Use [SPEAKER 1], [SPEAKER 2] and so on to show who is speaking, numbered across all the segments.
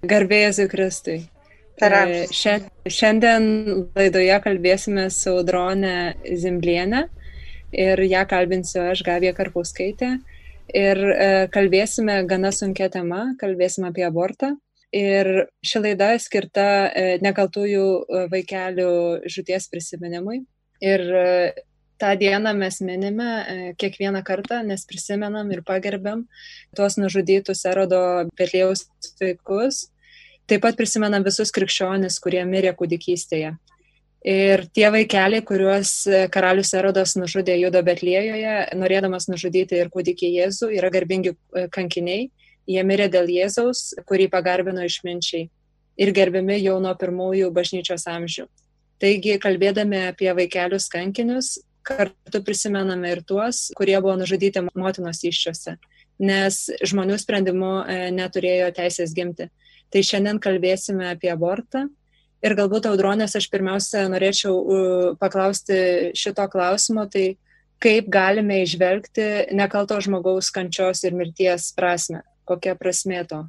[SPEAKER 1] Garbėjai Kristui. E, šiandien laidoje kalbėsime su Audronė Zimblienė ir ją kalbinsiu aš, Gavija Karpauskaitė. Ir e, kalbėsime gana sunkia tema, kalbėsime apie abortą. Ir ši laida skirta e, nekaltųjų vaikelių žuties prisiminimui. Ir tą dieną mes minime kiekvieną kartą, nes prisimenam ir pagerbėm tuos nužudytus erodo Betlėjaus vaikus Taip pat prisimenam visus krikščionis, kurie mirė kūdikystėje. Ir tie vaikeliai, kuriuos karalius Erodas nužudė Judo Betlėjoje, norėdamas nužudyti ir kūdikį Jėzų, yra garbingi e, kankiniai. Jie mirė dėl Jėzaus, kurį pagarbino išminčiai ir gerbiami jau nuo pirmųjų bažnyčios amžių. Taigi, kalbėdami apie vaikelius kankinius, kartu prisimename ir tuos, kurie buvo nužudyti motinos iščiose, nes žmonių sprendimu e, neturėjo teisės gimti. Tai šiandien kalbėsime apie abortą. Ir galbūt audronės aš pirmiausia norėčiau paklausti šito klausimo, tai kaip galime išvelgti nekalto žmogaus kančios ir mirties prasme, kokia prasmė to.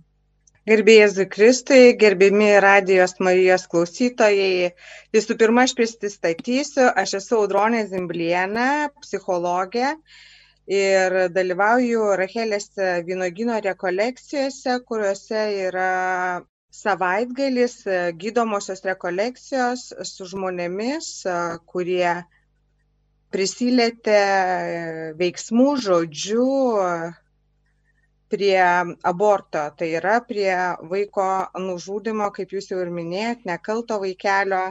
[SPEAKER 2] Gerbėjai Zikristai, gerbimi radijos Marijos klausytojai, visų pirma, aš pristatysiu, aš esu Audronė Zimblienė, psichologė ir dalyvauju Rachelės vynogino rekolekcijose, kuriuose yra savaitgalis gydomosios rekolekcijos su žmonėmis, kurie prisilietė veiksmų žodžių prie aborto, tai yra prie vaiko nužudimo, kaip jūs jau ir minėjot, nekalto vaikelio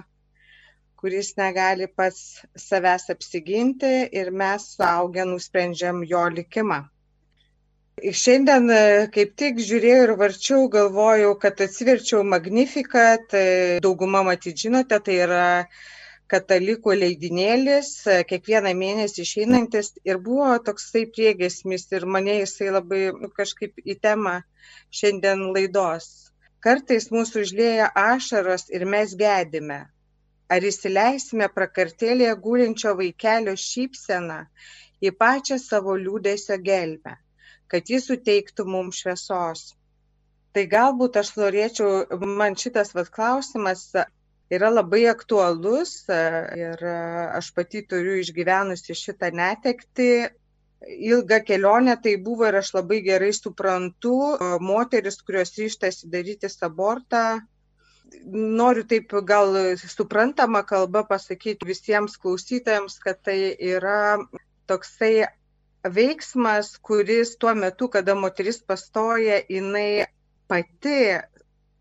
[SPEAKER 2] kuris negali pats savęs apsiginti ir mes suaugę nusprendžiam jo likimą. Šiandien e, kaip tik žiūrėjau ir varčiau, galvojau, kad atsiverčiau Magnifiką, tai dauguma matyt žinote, tai yra katalikų leidinėlis, e, kiekvieną mėnesį išeinantis ir buvo toksai priegesmis ir mane jisai labai nu, kažkaip į temą šiandien laidos. Kartais mūsų užlėja ašaros ir mes gedime ar įsileisime prakartėlėje gulinčio vaikelio šypseną į pačią savo liūdėsio gelmę, kad jis suteiktų mums šviesos. Tai galbūt aš norėčiau, man šitas vat, klausimas yra labai aktualus ir aš pati turiu išgyvenusi šitą netekti. Ilga kelionė tai buvo ir aš labai gerai suprantu moteris, kurios ryštasi daryti abortą, noriu taip gal suprantama kalba pasakyti visiems klausytojams, kad tai yra toksai veiksmas, kuris tuo metu, kada moteris pastoja, jinai pati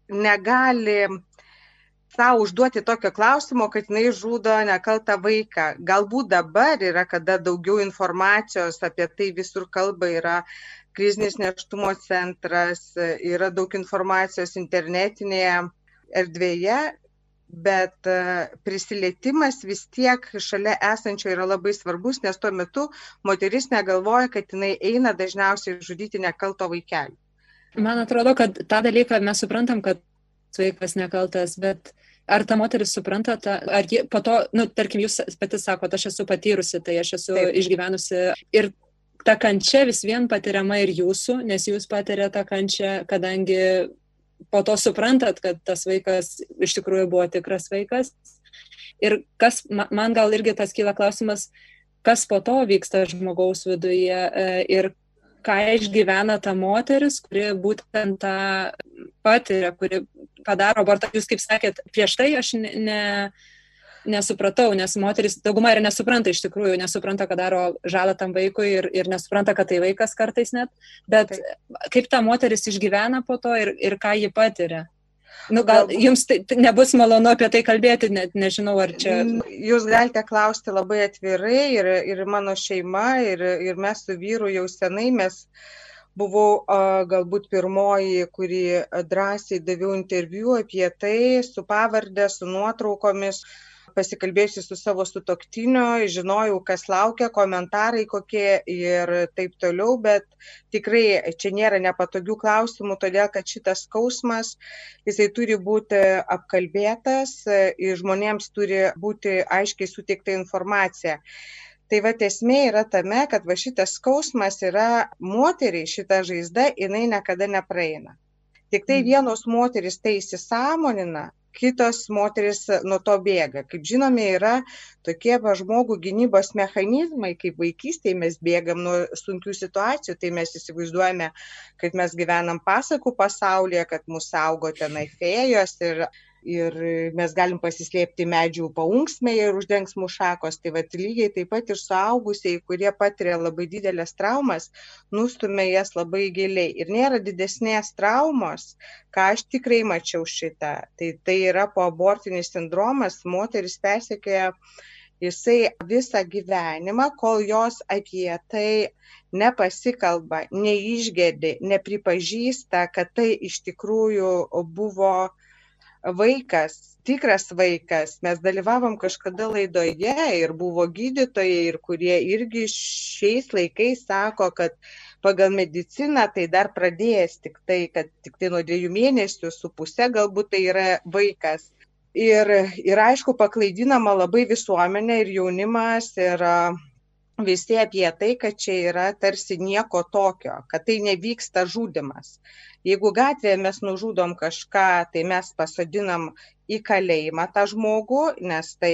[SPEAKER 2] negali savo užduoti tokio klausimo, kad jinai žudo nekaltą vaiką. Galbūt dabar yra, kada daugiau informacijos apie tai visur kalba yra krizinis neštumo centras, yra daug informacijos internetinėje erdvėje, bet e, prisilietimas vis tiek šalia esančio yra labai svarbus, nes tuo metu moteris negalvoja, kad jinai eina dažniausiai žudyti nekalto vaikelį.
[SPEAKER 1] Man atrodo, kad tą dalyką mes suprantam, kad vaikas nekaltas, bet ar ta moteris supranta, tą, ar ji po to, nu, tarkim, jūs pati sakote, aš esu patyrusi, tai aš esu Taip. išgyvenusi ir ta kančia vis vien patiriama ir jūsų, nes jūs patirė tą kančią, kadangi po to suprantat, kad tas vaikas iš tikrųjų buvo tikras vaikas. Ir kas, man gal irgi tas kyla klausimas, kas po to vyksta žmogaus viduje e, ir ką išgyvena ta moteris, kuri būtent tą patiria, kuri padaro abortą. Jūs kaip sakėt, prieš tai aš ne, ne nesupratau, nes moteris, dauguma ir nesupranta iš tikrųjų, nesupranta, kad daro žalą tam vaikui ir, ir nesupranta, kad tai vaikas kartais net, bet Taip. kaip ta moteris išgyvena po to ir, ir ką ji patiria. Nu, gal jums tai, tai nebus malonu apie tai kalbėti, net nežinau, ar čia.
[SPEAKER 2] Jūs galite klausti labai atvirai ir, ir mano šeima, ir, ir mes su vyru jau senai mes buvau a, galbūt pirmoji, kuri drąsiai daviau interviu apie tai su pavardė, su nuotraukomis, pasikalbėjusi su savo sutoktiniu, žinojau, kas laukia, komentarai kokie ir taip toliau, bet tikrai čia nėra nepatogių klausimų, todėl kad šitas skausmas, jisai turi būti apkalbėtas ir žmonėms turi būti aiškiai suteikta informacija. Tai va esmė yra tame, kad va šitas skausmas yra moteriai, šita žaizda, jinai niekada nepraeina Tik tai mhm. vienos moteris tai įsisamonina, kitos moteris nuo to bėga. Kaip žinome, yra tokie va žmogų gynybos mechanizmai, kaip vaikystėje mes bėgam nuo sunkių situacijų, tai mes įsivaizduojame, kad mes gyvenam pasakų pasaulyje, kad mūsų saugo tenai fėjos ir ir mes galim pasislėpti medžių paunksmėje ir uždengs mūsų šakos. Tai vad lygiai taip pat ir suaugusiai, kurie patiria labai didelės traumas, nustumia jas labai giliai. Ir nėra didesnės traumos, ką aš tikrai mačiau šitą. Tai tai yra po abortinis sindromas, moteris persekioja jisai visą gyvenimą, kol jos apie tai nepasikalba, neišgėdi, nepripažįsta, kad tai iš tikrųjų buvo vaikas, tikras vaikas. Mes dalyvavom kažkada laidoje ir buvo gydytojai, ir kurie irgi šiais laikais sako, kad pagal mediciną tai dar pradėjęs tik tai, kad tik tai nuo dviejų mėnesių su pusė galbūt tai yra vaikas. Ir, ir aišku, paklaidinama labai visuomenė ir jaunimas ir visi apie tai, kad čia yra tarsi nieko tokio, kad tai nevyksta žudimas jeigu gatvėje mes nužudom kažką tai mes pasodinam į kalėjimą tą žmogų nes tai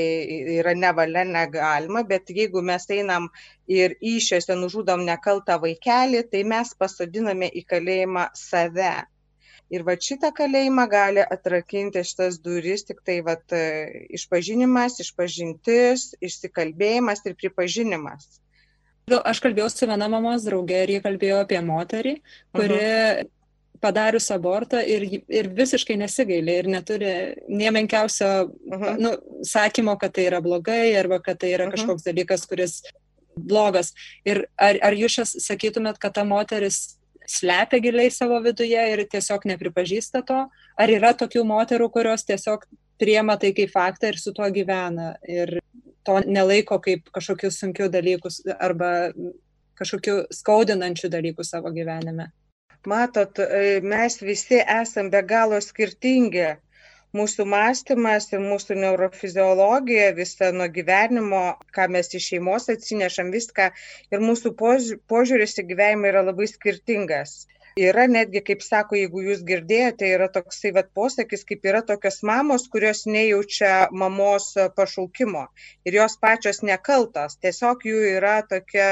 [SPEAKER 2] yra nevalia negalima bet jeigu mes einam ir įsčiose nužudom nekaltą vaikelį tai mes pasodiname į kalėjimą save ir vat šitą kalėjimą gali atrakinti šitas duris tiktai vat išpažinimas išpažintis išsikalbėjimas ir pripažinimas
[SPEAKER 1] Aš kalbėjau su viena mamos draugė ir jie kalbėjo apie moterį, kuri uh mhm. -huh padarius abortą ir, ir visiškai nesigailė ir neturi niemenkiausio uh mhm. -huh. nu, sakymo, kad tai yra blogai arba kad tai yra uh mhm. -huh. kažkoks dalykas, kuris blogas. Ir ar, ar jūs sakytumėt, kad ta moteris slepia giliai savo viduje ir tiesiog nepripažįsta to? Ar yra tokių moterų, kurios tiesiog priema tai kaip faktą ir su tuo gyvena ir to nelaiko kaip kažkokius sunkius dalykus arba kažkokių skaudinančių dalykų savo gyvenime?
[SPEAKER 2] matot e, mes visi esam be galo skirtingi mūsų mąstymas ir mūsų neurofiziologija visa nuo gyvenimo ką mes iš šeimos atsinešam viską. Ir mūsų požiūris į gyvenimą yra labai skirtingas yra netgi kaip sako jeigu jūs girdėjote yra toksai vat posakis kaip yra tokios mamos kurios nejaučia mamos pašaukimo ir jos pačios nekaltos tiesiog jų yra tokia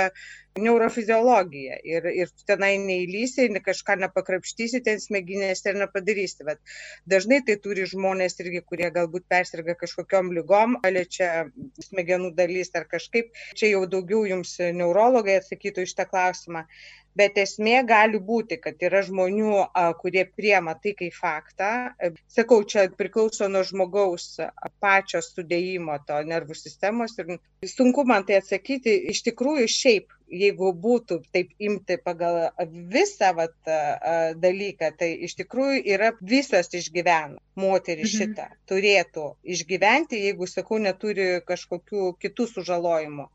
[SPEAKER 2] neurofiziologija ir, ir tenai neįlysi, kažką nepakrapštysi ten smeginėse ir nepadarysi. Bet dažnai tai turi žmonės irgi, kurie galbūt persirga kažkokiam lygom, liečia smegenų dalys ar kažkaip. Čia jau daugiau jums neurologai atsakytų iš tą klausimą bet esmė gali būti kad yra žmonių kurie priema tai kaip faktą sakau čia priklauso nuo žmogaus pačio sudėjimo to nervų sistemos ir sunku man tai atsakyti iš tikrųjų šiaip jeigu būtų taip imti pagal visą vat, dalyką, tai iš tikrųjų yra visas išgyvena. Moteris mhm. šitą turėtų išgyventi, jeigu, sakau, neturi kažkokių kitų sužalojimų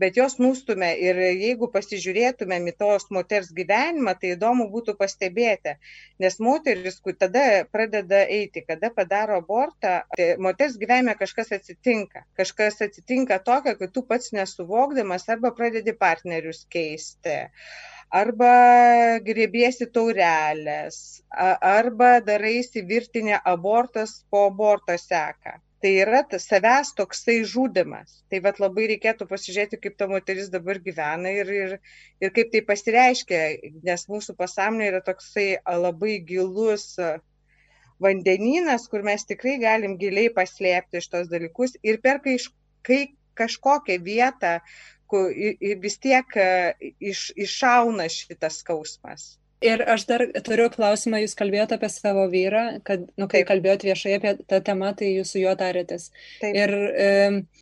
[SPEAKER 2] bet jos nustumia ir jeigu pasižiūrėtumėm į tos moters gyvenimą, tai įdomu būtų pastebėti, nes moteris, kur tada pradeda eiti, kada padaro abortą, tai moters gyvenime kažkas atsitinka. Kažkas atsitinka tokio, kad tu pats nesuvokdamas arba pradedi partnerius keisti arba grėbiesi taurelės, arba daraisi virtinę abortas po aborto seka tai yra tas savęs toksai žudimas tai vat labai reikėtų pasižiūrėti kaip ta moteris dabar gyvena ir ir ir kaip tai pasireiškia nes mūsų pasąmonė yra toksai labai gilus vandenynas kur mes tikrai galim giliai paslėpti šitos dalykus ir per kai, kai kažkokią vietą kur vis tiek iš, iššauna šitas skausmas
[SPEAKER 1] Ir aš dar turiu klausimą, jūs kalbėjote apie savo vyrą, kad, nu, kai Taip. kalbėjot viešai apie tą temą, tai jūs su juo tarėtės. Taip. Ir e,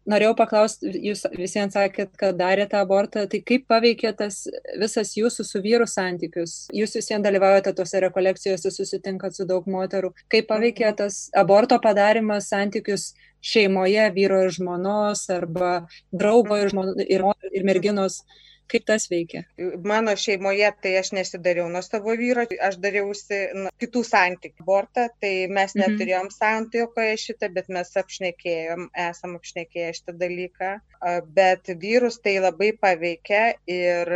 [SPEAKER 1] norėjau paklausti, jūs visiems sakėt, kad darėte abortą, tai kaip paveikė tas visas jūsų su vyru santykius? Jūs visiems dalyvaujate tose rekolekcijose, susitinkat su daug moterų. Kaip paveikė mhm. tas aborto padarimas santykius šeimoje, vyro ir žmonos, arba draugo ir, žmono, ir, ir merginos? Mhm Kaip tas veikia?
[SPEAKER 2] Mano šeimoje tai aš nesidariau nuo savo vyro, aš dariausi nu, kitų santykių. Abortą, tai mes mhm. neturėjom santykoje šitą, bet mes apšnekėjom, esam apšnekėję šitą dalyką. Bet vyrus tai labai paveikia ir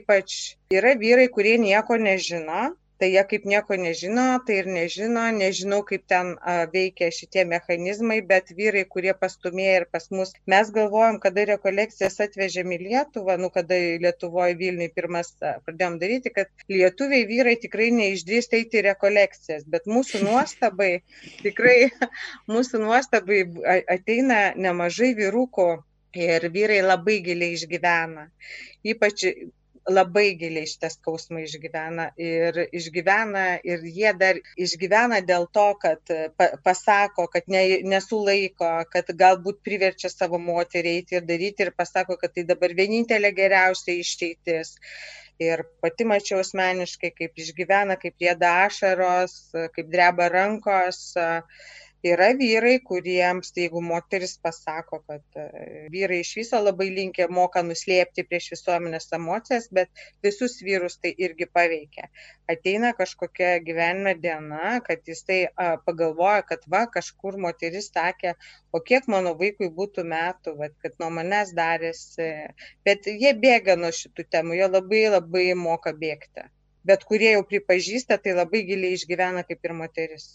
[SPEAKER 2] ypač yra vyrai, kurie nieko nežino tai jie kaip nieko nežino, tai ir nežino, nežinau, kaip ten veikia šitie mechanizmai, bet vyrai, kurie pastumėjo ir pas mus, mes galvojom, kada rekolekcijas atvežėm į Lietuvą, nu kada Lietuvoje Vilniui pirmas pradėjom daryti, kad lietuviai vyrai tikrai neišdrįsta eiti į rekolekcijas, bet mūsų nuostabai, tikrai mūsų nuostabai ateina nemažai vyrukų ir vyrai labai giliai išgyvena. Ypač labai giliai šitą skausmą išgyvena ir išgyvena ir jie dar išgyvena dėl to, kad pa, pasako, kad ne, nesulaiko, kad galbūt priverčia savo moterį eiti ir daryti ir pasako, kad tai dabar vienintelė geriausia išeitis. Ir pati mačiau asmeniškai, kaip išgyvena, kaip rėda ašaros, kaip dreba rankos. Yra vyrai kuriems jeigu moteris pasako kad e, vyrai iš viso labai linkę moka nuslėpti prieš visuomenės emocijas bet visus vyrus tai irgi paveikia. Ateina kažkokia gyvenime diena kad jisai pagalvoja kad va kažkur moteris sakė o kiek mano vaikui būtų metų vat kad nuo manęs darėsi. Bet jie bėga nuo šitų temų jie labai labai moka bėgti. Bet kurie jau pripažįsta tai labai giliai išgyvena kaip ir moteris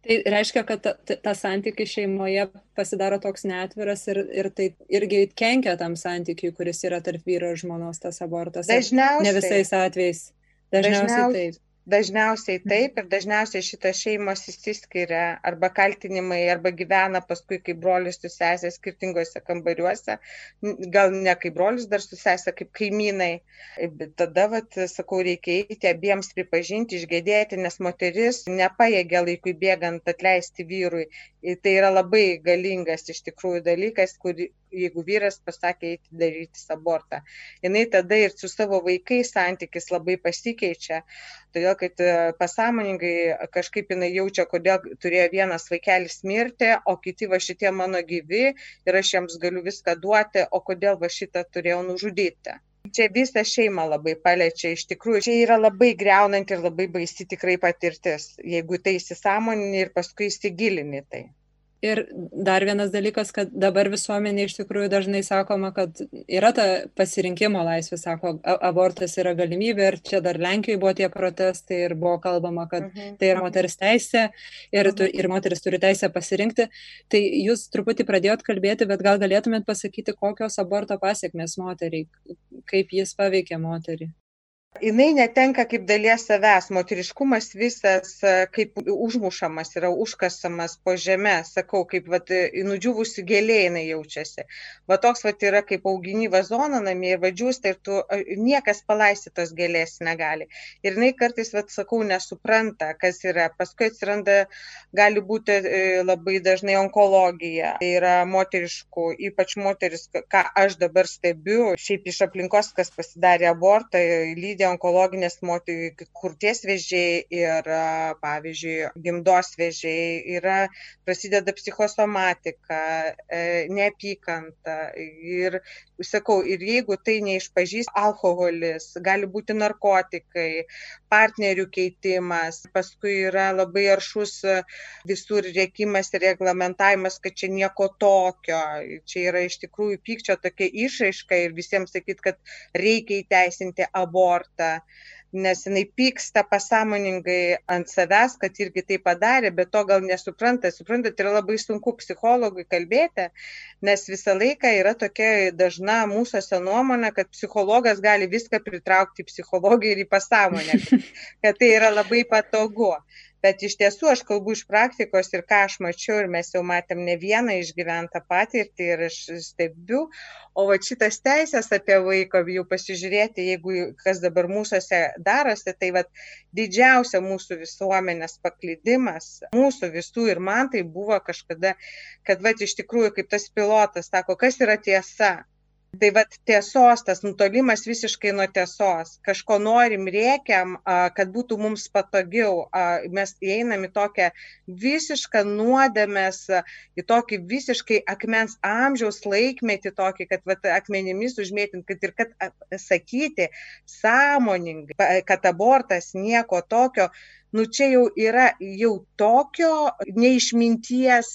[SPEAKER 1] Tai reiškia, kad ta, ta santykiai šeimoje pasidaro toks netviras ir, ir tai irgi kenkia tam santykiui, kuris yra tarp vyro ir žmonos tas abortas.
[SPEAKER 2] Dažniausiai.
[SPEAKER 1] Ne visais atvejais. Dažniausiai, dažniausiai taip.
[SPEAKER 2] Dažniausiai mhm. taip ir dažniausiai šitos šeimos įsiskiria arba kaltinimai, arba gyvena paskui kaip brolius su sesė skirtingose kambariuose, gal ne kaip brolius dar su sesė, kaip kaimynai. Bet tada, vat, sakau, reikia eiti abiems pripažinti, išgėdėti, nes moteris nepaėgia laikui bėgant atleisti vyrui. Tai yra labai galingas iš tikrųjų dalykas, kur jeigu vyras pasakė eiti daryti abortą. Jis tada ir su savo vaikais santykis labai pasikeičia todėl kad e, pasąmoningai kažkaip jinai jaučia, kodėl turėjo vienas vaikelis mirti, o kiti va šitie mano gyvi ir aš jiems galiu viską duoti, o kodėl va šitą turėjau nužudyti. Čia visą šeimą labai paliečia, iš tikrųjų, čia yra labai greunanti ir labai baisi tikrai patirtis, jeigu tai įsisamonini ir paskui įsigilini tai.
[SPEAKER 1] Ir dar vienas dalykas, kad dabar visuomenė iš tikrųjų dažnai sakoma, kad yra ta pasirinkimo laisvė, sako, abortas yra galimybė ir čia dar Lenkijoje buvo tie protestai ir buvo kalbama, kad mhm. tai yra moters teisė ir, uh mhm. ir moteris turi teisę pasirinkti. Tai jūs truputį pradėjot kalbėti, bet gal galėtumėt pasakyti, kokios aborto pasiekmes moteriai, kaip jis paveikia moterį
[SPEAKER 2] jinai netenka kaip dalies savęs. Moteriškumas visas kaip užmušamas yra užkasamas po žeme. Sakau kaip vat nudžiūvusi gėlė jinai jaučiasi. Va toks vat yra kaip augini vazoną namie ir va džiūsta ir tu niekas palaistyt tos gėlės negali. Ir jinai kartais vat sakau nesupranta kas yra. Paskui atsiranda gali būti e, labai dažnai onkologija. Tai yra moteriškų ypač moteris ką aš dabar stebiu. Šiaip iš aplinkos kas pasidarė abortą lydi gydė onkologines moterį krūties vėžiai ir pavyzdžiui gimdos vėžiai yra prasideda psichosomatika e, neapykanta ir sakau ir jeigu tai neišpažįst alkoholis gali būti narkotikai partnerių keitimas paskui yra labai aršus visur rėkimas ir reglamentavimas kad čia nieko tokio. Čia yra iš tikrųjų pykčio tokia išraiška ir visiems sakyt kad reikia įteisinti abortą smurtą nes jinai pyksta pasąmoningai ant savęs, kad irgi tai padarė, bet to gal nesupranta. Suprantat, yra labai sunku psichologui kalbėti, nes visą laiką yra tokia dažna mūsųse nuomonė, kad psichologas gali viską pritraukti į psichologiją ir į pasąmonę, kad tai yra labai patogu bet iš tiesų aš kalbu iš praktikos ir ką aš mačiau ir mes jau matėm ne vieną išgyventą patirtį ir aš stebiu. O vat šitas teises apie vaiką jau pasižiūrėti jeigu kas dabar mūsuose darosi tai vat didžiausia mūsų visuomenės paklydimas mūsų visų ir man tai buvo kažkada kad vat iš tikrųjų kaip tas pilotas sako kas yra tiesa tai vat tiesos tas nutolimas visiškai nuo tiesos. Kažko norim rėkiam kad būtų mums patogiau. Mes įeinam į tokią visišką nuodėmės į tokį visiškai akmens amžiaus laikmetį tokį kad vat akmenimis užmėtint kad ir kad sakyti sąmoningai kad abortas nieko tokio. Nu čia jau yra jau tokio neišminties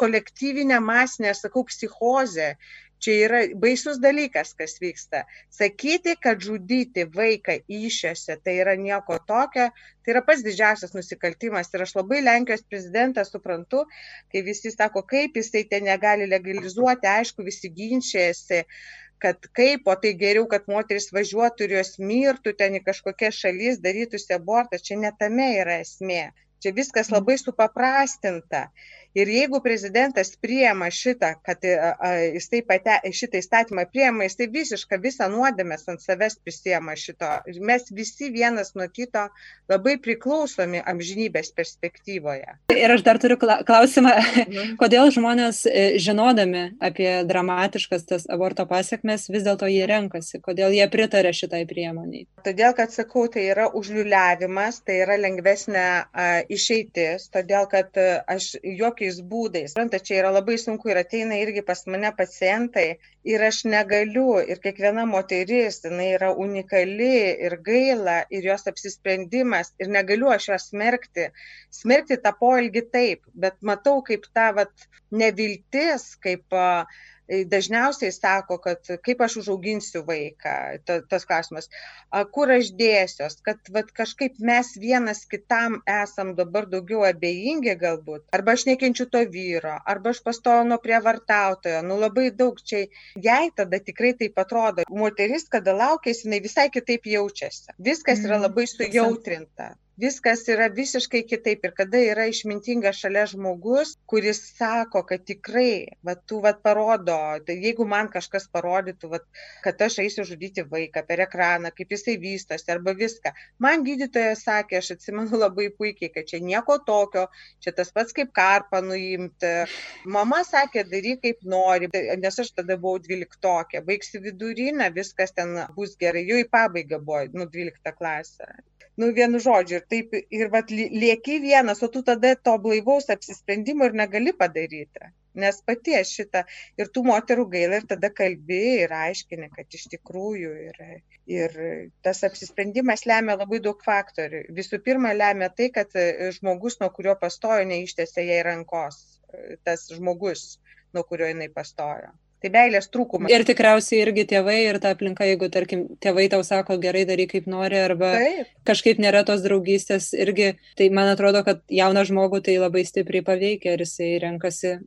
[SPEAKER 2] kolektyvinė masinė sakau psichozė Čia yra baisus dalykas, kas vyksta. Sakyti, kad žudyti vaiką įšiose, tai yra nieko tokio, tai yra pats didžiausias nusikaltimas. Ir aš labai Lenkijos prezidentą suprantu, kai visi sako, kaip jisai ten negali legalizuoti, aišku, visi ginčiasi kad kaip, o tai geriau, kad moteris važiuotų ir jos mirtų ten į kažkokias šalis, darytųsi abortą. Čia netame yra esmė. Čia viskas labai supaprastinta. Ir jeigu prezidentas priema šitą, kad e, jisai pate, šitą įstatymą priema, jisai visišką visą nuodėmės ant savęs prisiema šito. Mes visi vienas nuo kito labai priklausomi amžinybės perspektyvoje.
[SPEAKER 1] Ir aš dar turiu klausimą, mhm. kodėl žmonės e, žinodami apie dramatiškas tas aborto pasiekmes vis dėlto jie renkasi, kodėl jie pritarė šitai priemoniai.
[SPEAKER 2] Todėl, kad sakau, tai yra užliuliavimas, tai yra lengvesnė išeitis, todėl kad aš jokio kokiais būdais. Suprantate, čia yra labai sunku ir ateina irgi pas mane pacientai ir aš negaliu ir kiekviena moteris, jinai yra unikali ir gaila ir jos apsisprendimas ir negaliu aš jos smerkti. Smerkti tą poelgį taip, bet matau kaip ta vat, neviltis, kaip uh, dažniausiai sako, kad kaip aš užauginsiu vaiką, ta, tas klausimas, kur aš dėsiuos, kad vat, kažkaip mes vienas kitam esam dabar daugiau abejingi galbūt, arba aš nekenčiu to vyro, arba aš pastoju nuo prievartautojo, nu labai daug čia, jai tada tikrai taip atrodo, moteris, kada laukėsi, jinai visai kitaip jaučiasi, viskas yra mm, labai sujautrinta viskas yra visiškai kitaip. Ir kada yra išmintingas šalia žmogus kuris sako kad tikrai va tu vat parodo tai jeigu man kažkas parodytų vat kad aš eisiu žudyti vaiką per ekraną kaip jisai vystosi arba viską. Man gydytojas sakė aš atsimenu labai puikiai kad čia nieko tokio čia tas pats kaip karpą nuimti mama sakė daryk kaip nori nes aš tada buvau dvyliktokė baigsi vidurinę viskas ten bus gerai. Jau į pabaigą buvo nu dvylikta klasė nu vienu žodžiu ir taip ir vat lieki vienas o tu tada to blaivaus apsisprendimo ir negali padaryti nes pati aš šitą ir tų moterų gaila ir tada kalbi ir aiškini kad iš tikrųjų ir ir tas apsisprendimas lemia labai daug faktorių. Visų pirma lemia tai kad žmogus nuo kurio pastojo neištiesė jai rankos. Tas žmogus nuo kurio jinai pastojo tai meilės trūkumas.
[SPEAKER 1] Ir tikriausiai irgi tėvai ir ta aplinka, jeigu, tarkim, tėvai tau sako gerai daryk kaip nori, arba Taip. kažkaip nėra tos draugystės, irgi, tai man atrodo, kad jauną žmogų tai labai stipriai paveikia ir jisai renkasi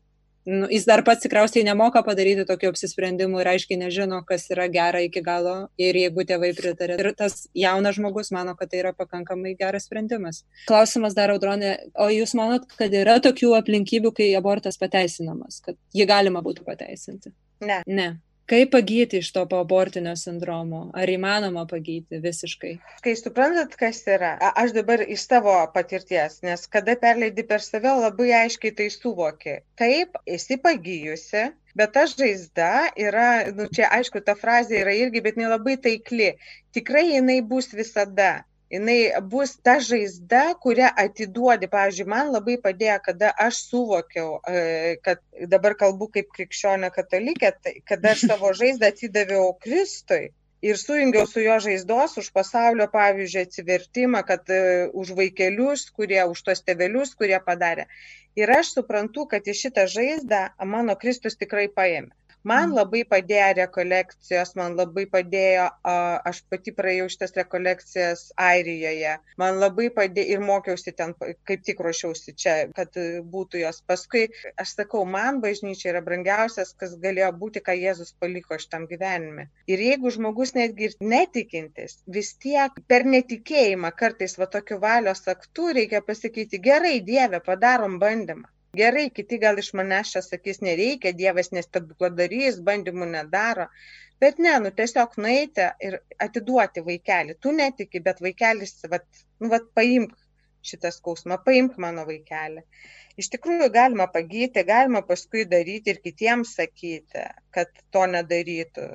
[SPEAKER 1] nu, jis dar pats tikriausiai nemoka padaryti tokių apsisprendimų ir aiškiai nežino, kas yra gera iki galo ir jeigu tėvai pritarė. Ir tas jaunas žmogus mano, kad tai yra pakankamai geras sprendimas. Klausimas dar, Audronė, o jūs manot, kad yra tokių aplinkybių, kai abortas pateisinamas, kad jį galima būtų pateisinti?
[SPEAKER 2] Ne.
[SPEAKER 1] Ne. Kaip pagyti iš to poabortinio sindromo? Ar įmanoma pagyti visiškai?
[SPEAKER 2] Kai suprantat, kas yra, aš dabar iš savo patirties, nes kada perleidi per save, labai aiškiai tai suvoki. Taip, esi pagyjusi, bet ta žaizda yra, nu, čia aišku, ta frazė yra irgi, bet nelabai taikli. Tikrai jinai bus visada jinai bus ta žaizda kurią atiduodi. Pavyzdžiui man labai padėjo kada aš suvokiau e, kad dabar kalbu kaip krikščionė katalikė tai kada aš savo žaizdą atidaviau kristui ir sujungiau su jo žaizdos už pasaulio pavyzdžiui atsivertimą kad e, už vaikelius kurie už tuos tėvelius kurie padarė. Ir aš suprantu kad į šitą žaizdą mano kristus tikrai paėmė man mm. labai padėjo rekolekcijos man labai padėjo aš pati praėjau šitas rekolekcijas airijoje. Man labai padėjo ir mokiausi ten kaip tik ruošiausi čia kad būtų jos. Paskui aš sakau man bažnyčia yra brangiausias kas galėjo būti ką jėzus paliko šitam gyvenime. Ir jeigu žmogus netgi ir netikintis vis tiek per netikėjimą kartais va tokiu valios aktu reikia pasakyti gerai dieve padarom bandymą gerai kiti gal iš manęs čia sakys nereikia dievas ne stebukladarys bandymų nedaro. Bet ne nu tiesiog nueiti ir atiduoti vaikelį. Tu netiki bet vaikelis vat nu vat paimk šitą skausmą paimk mano vaikelį. Iš tikrųjų galima pagyti galima paskui daryti ir kitiems sakyti kad to nedarytų.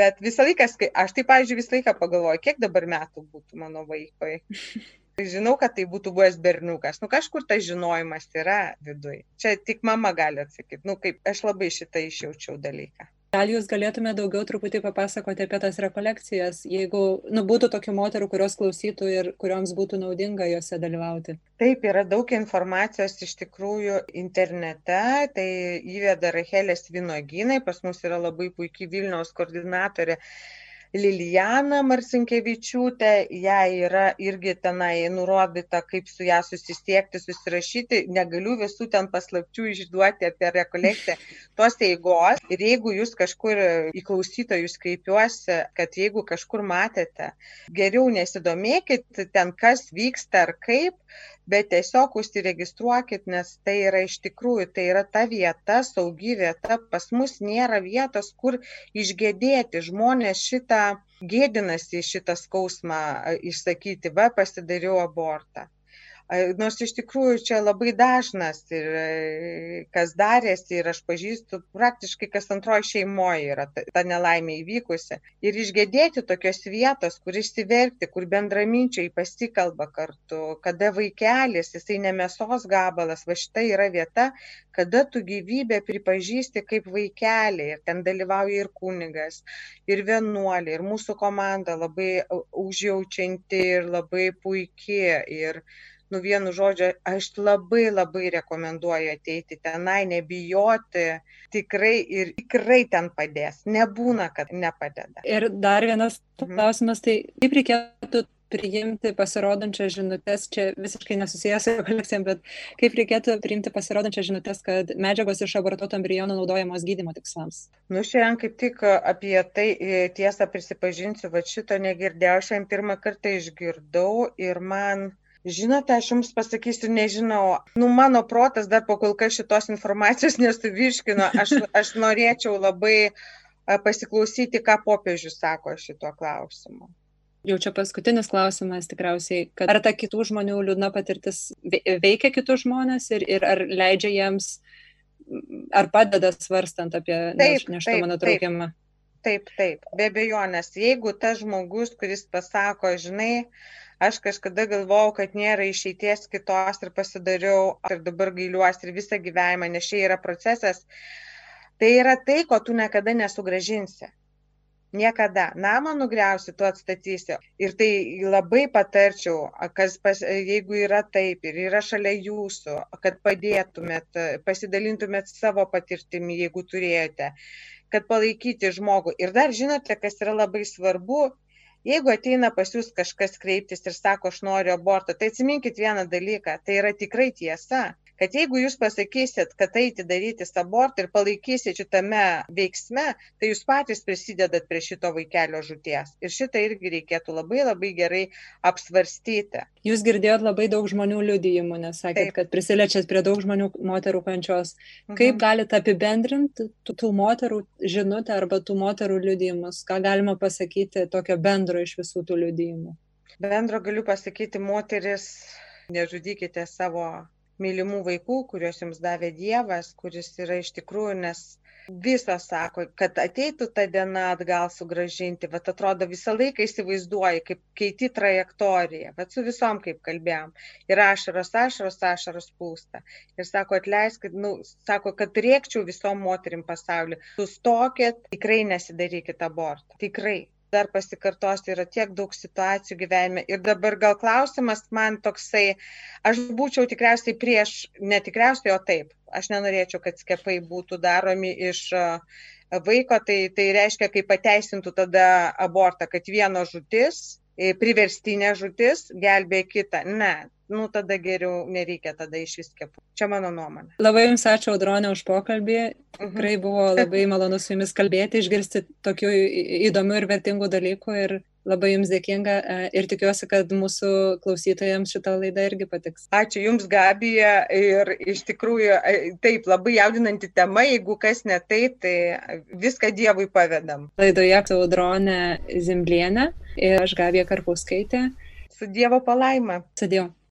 [SPEAKER 2] Bet visą laiką aš tai pavyzdžiui visą laiką pagalvoju kiek dabar metų būtų mano vaikui žinau kad tai būtų buvęs berniukas. Nu kažkur tas žinojimas yra viduj. Čia tik mama gali atsakyt. Nu kaip aš labai šitą išjaučiau dalyką.
[SPEAKER 1] Gal jūs galėtumėte daugiau truputį papasakoti apie tas rekolekcijas jeigu nu būtų tokių moterų kurios klausytų ir kurioms būtų naudinga jose dalyvauti?
[SPEAKER 2] Taip yra daug informacijos iš tikrųjų internete. Tai įveda rachelės vynuogynai pas mus yra labai puiki vilniaus koordinatorė Lilijana Marcinkevičiūtė, jai yra irgi tenai nurodyta, kaip su ją susisiekti, susirašyti. Negaliu visų ten paslapčių išduoti apie rekolekciją tos eigos. Ir jeigu jūs kažkur į klausytojus kreipiuosi, kad jeigu kažkur matėte, geriau nesidomėkit ten, kas vyksta ar kaip, bet tiesiog užsiregistruokit nes tai yra iš tikrųjų tai yra ta vieta saugi vieta pas mus nėra vietos kur išgedėti žmonės šitą gėdinasi šitą skausmą išsakyti va pasidariau abortą nors iš tikrųjų čia labai dažnas ir kas darėsi ir aš pažįstu praktiškai kas antroj šeimoj yra ta, ta nelaimė įvykusi. Ir išgėdėti tokios vietos, kur išsiverkti, kur bendraminčiai pasikalba kartu, kada vaikelis, jisai ne mėsos gabalas, va šita yra vieta, kada tu gyvybę pripažįsti kaip vaikelį ir ten dalyvauja ir kunigas, ir vienuolė, ir mūsų komanda labai užjaučianti ir labai puikiai. Ir nu vienu žodžiu aš labai labai rekomenduoju ateiti tenai nebijoti tikrai ir tikrai ten padės nebūna kad nepadeda
[SPEAKER 1] ir dar vienas mhm. klausimas tai kaip reikėtų priimti pasirodančias žinutes, čia visiškai nesusijęs su kolekcijom, bet kaip reikėtų priimti pasirodančias žinutes, kad medžiagos iš abortuoto embrionų naudojamos gydimo tikslams?
[SPEAKER 2] Nu, šiandien kaip tik apie tai e, tiesą prisipažinsiu, va šito negirdėjau, šiandien pirmą kartą išgirdau ir man žinote aš jums pasakysiu nežinau. Nu mano protas dar po kol kas šitos informacijos nesuvirškino. Aš aš norėčiau labai pasiklausyti ką popiežius sako šituo klausimu.
[SPEAKER 1] Jau čia paskutinis klausimas tikriausiai kad ar ta kitų žmonių liūdna patirtis veikia kitus žmones ir, ir ar leidžia jiems ar padeda svarstant apie neštumo nutraukimą?
[SPEAKER 2] Taip taip. Be abejonės jeigu tas žmogus kuris pasako žinai aš kažkada galvojau kad nėra išeities kitos ir pasidariau ir dabar gailiuosi ir visą gyvenimą nes čia yra procesas. Tai yra tai ko tu niekada nesugrąžinsi niekada. Namą nugriausi tu atstatysi. Ir tai labai patarčiau pas jeigu yra taip ir yra šalia jūsų kad padėtumėt pasidalintumėt savo patirtimi jeigu turėjote kad palaikyti žmogų. Ir dar žinote kas yra labai svarbu jeigu ateina pas jus kažkas kreiptis ir sako aš noriu aborto tai atsiminkit vieną dalyką tai yra tikrai tiesa kad jeigu jūs pasakysit kad eiti darytis abortą ir palaikysit šitame veiksme tai jūs patys prisidedat prie šito vaikelio žūties. Ir šitą irgi reikėtų labai labai gerai apsvarstyti.
[SPEAKER 1] Jūs girdėjot labai daug žmonių liudijimų nes sakėt Taip. kad prisiliečiat prie daug žmonių moterų kančios. Mhm. kaip galit apibendrinti tų moterų žinutę arba tų moterų liudijimus? Ką galima pasakyti tokio bendro iš visų tų liudijimų?
[SPEAKER 2] Bendro galiu pasakyti moteris nežudykite savo mylimų vaikų, kuriuos jums davė Dievas, kuris yra iš tikrųjų, nes visos sako, kad ateitų ta diena atgal sugražinti, bet atrodo visą laiką įsivaizduoji, kaip keiti trajektoriją, bet su visom kaip kalbėjom. Ir ašaros, ašaros, ašaros pūsta. Ir sako, atleiskit, nu, sako, kad rėkčiau visom moterim pasauliu. Sustokit, tikrai nesidarykit abortą. Tikrai dar pasikartosiu, yra tiek daug situacijų gyvenime. Ir dabar gal klausimas man toksai, aš būčiau tikriausiai prieš, netikriausiai, o taip, aš nenorėčiau, kad skepai būtų daromi iš vaiko, tai, tai reiškia, kai pateisintų tada abortą, kad vieno žūtis, priverstinė žūtis gelbė kitą. Ne, nu tada geriau nereikia tada iš vis skiepų. Čia mano nuomonė.
[SPEAKER 1] Labai Jums ačiū, Audronė, už pokalbį. Tikrai buvo labai malonu su Jumis kalbėti, išgirsti tokių įdomių ir vertingų dalykų ir labai Jums dėkinga e, ir tikiuosi, kad mūsų klausytojams šitą laidą irgi patiks.
[SPEAKER 2] Ačiū Jums, Gabija, ir iš tikrųjų e, taip labai jaudinanti tema, jeigu kas ne taip, tai viską Dievui pavedam.
[SPEAKER 1] Laidoje Audronė Zimblienė ir aš Gabija Karpauskaitė.
[SPEAKER 2] Su Dievo palaima.
[SPEAKER 1] Su Dievu.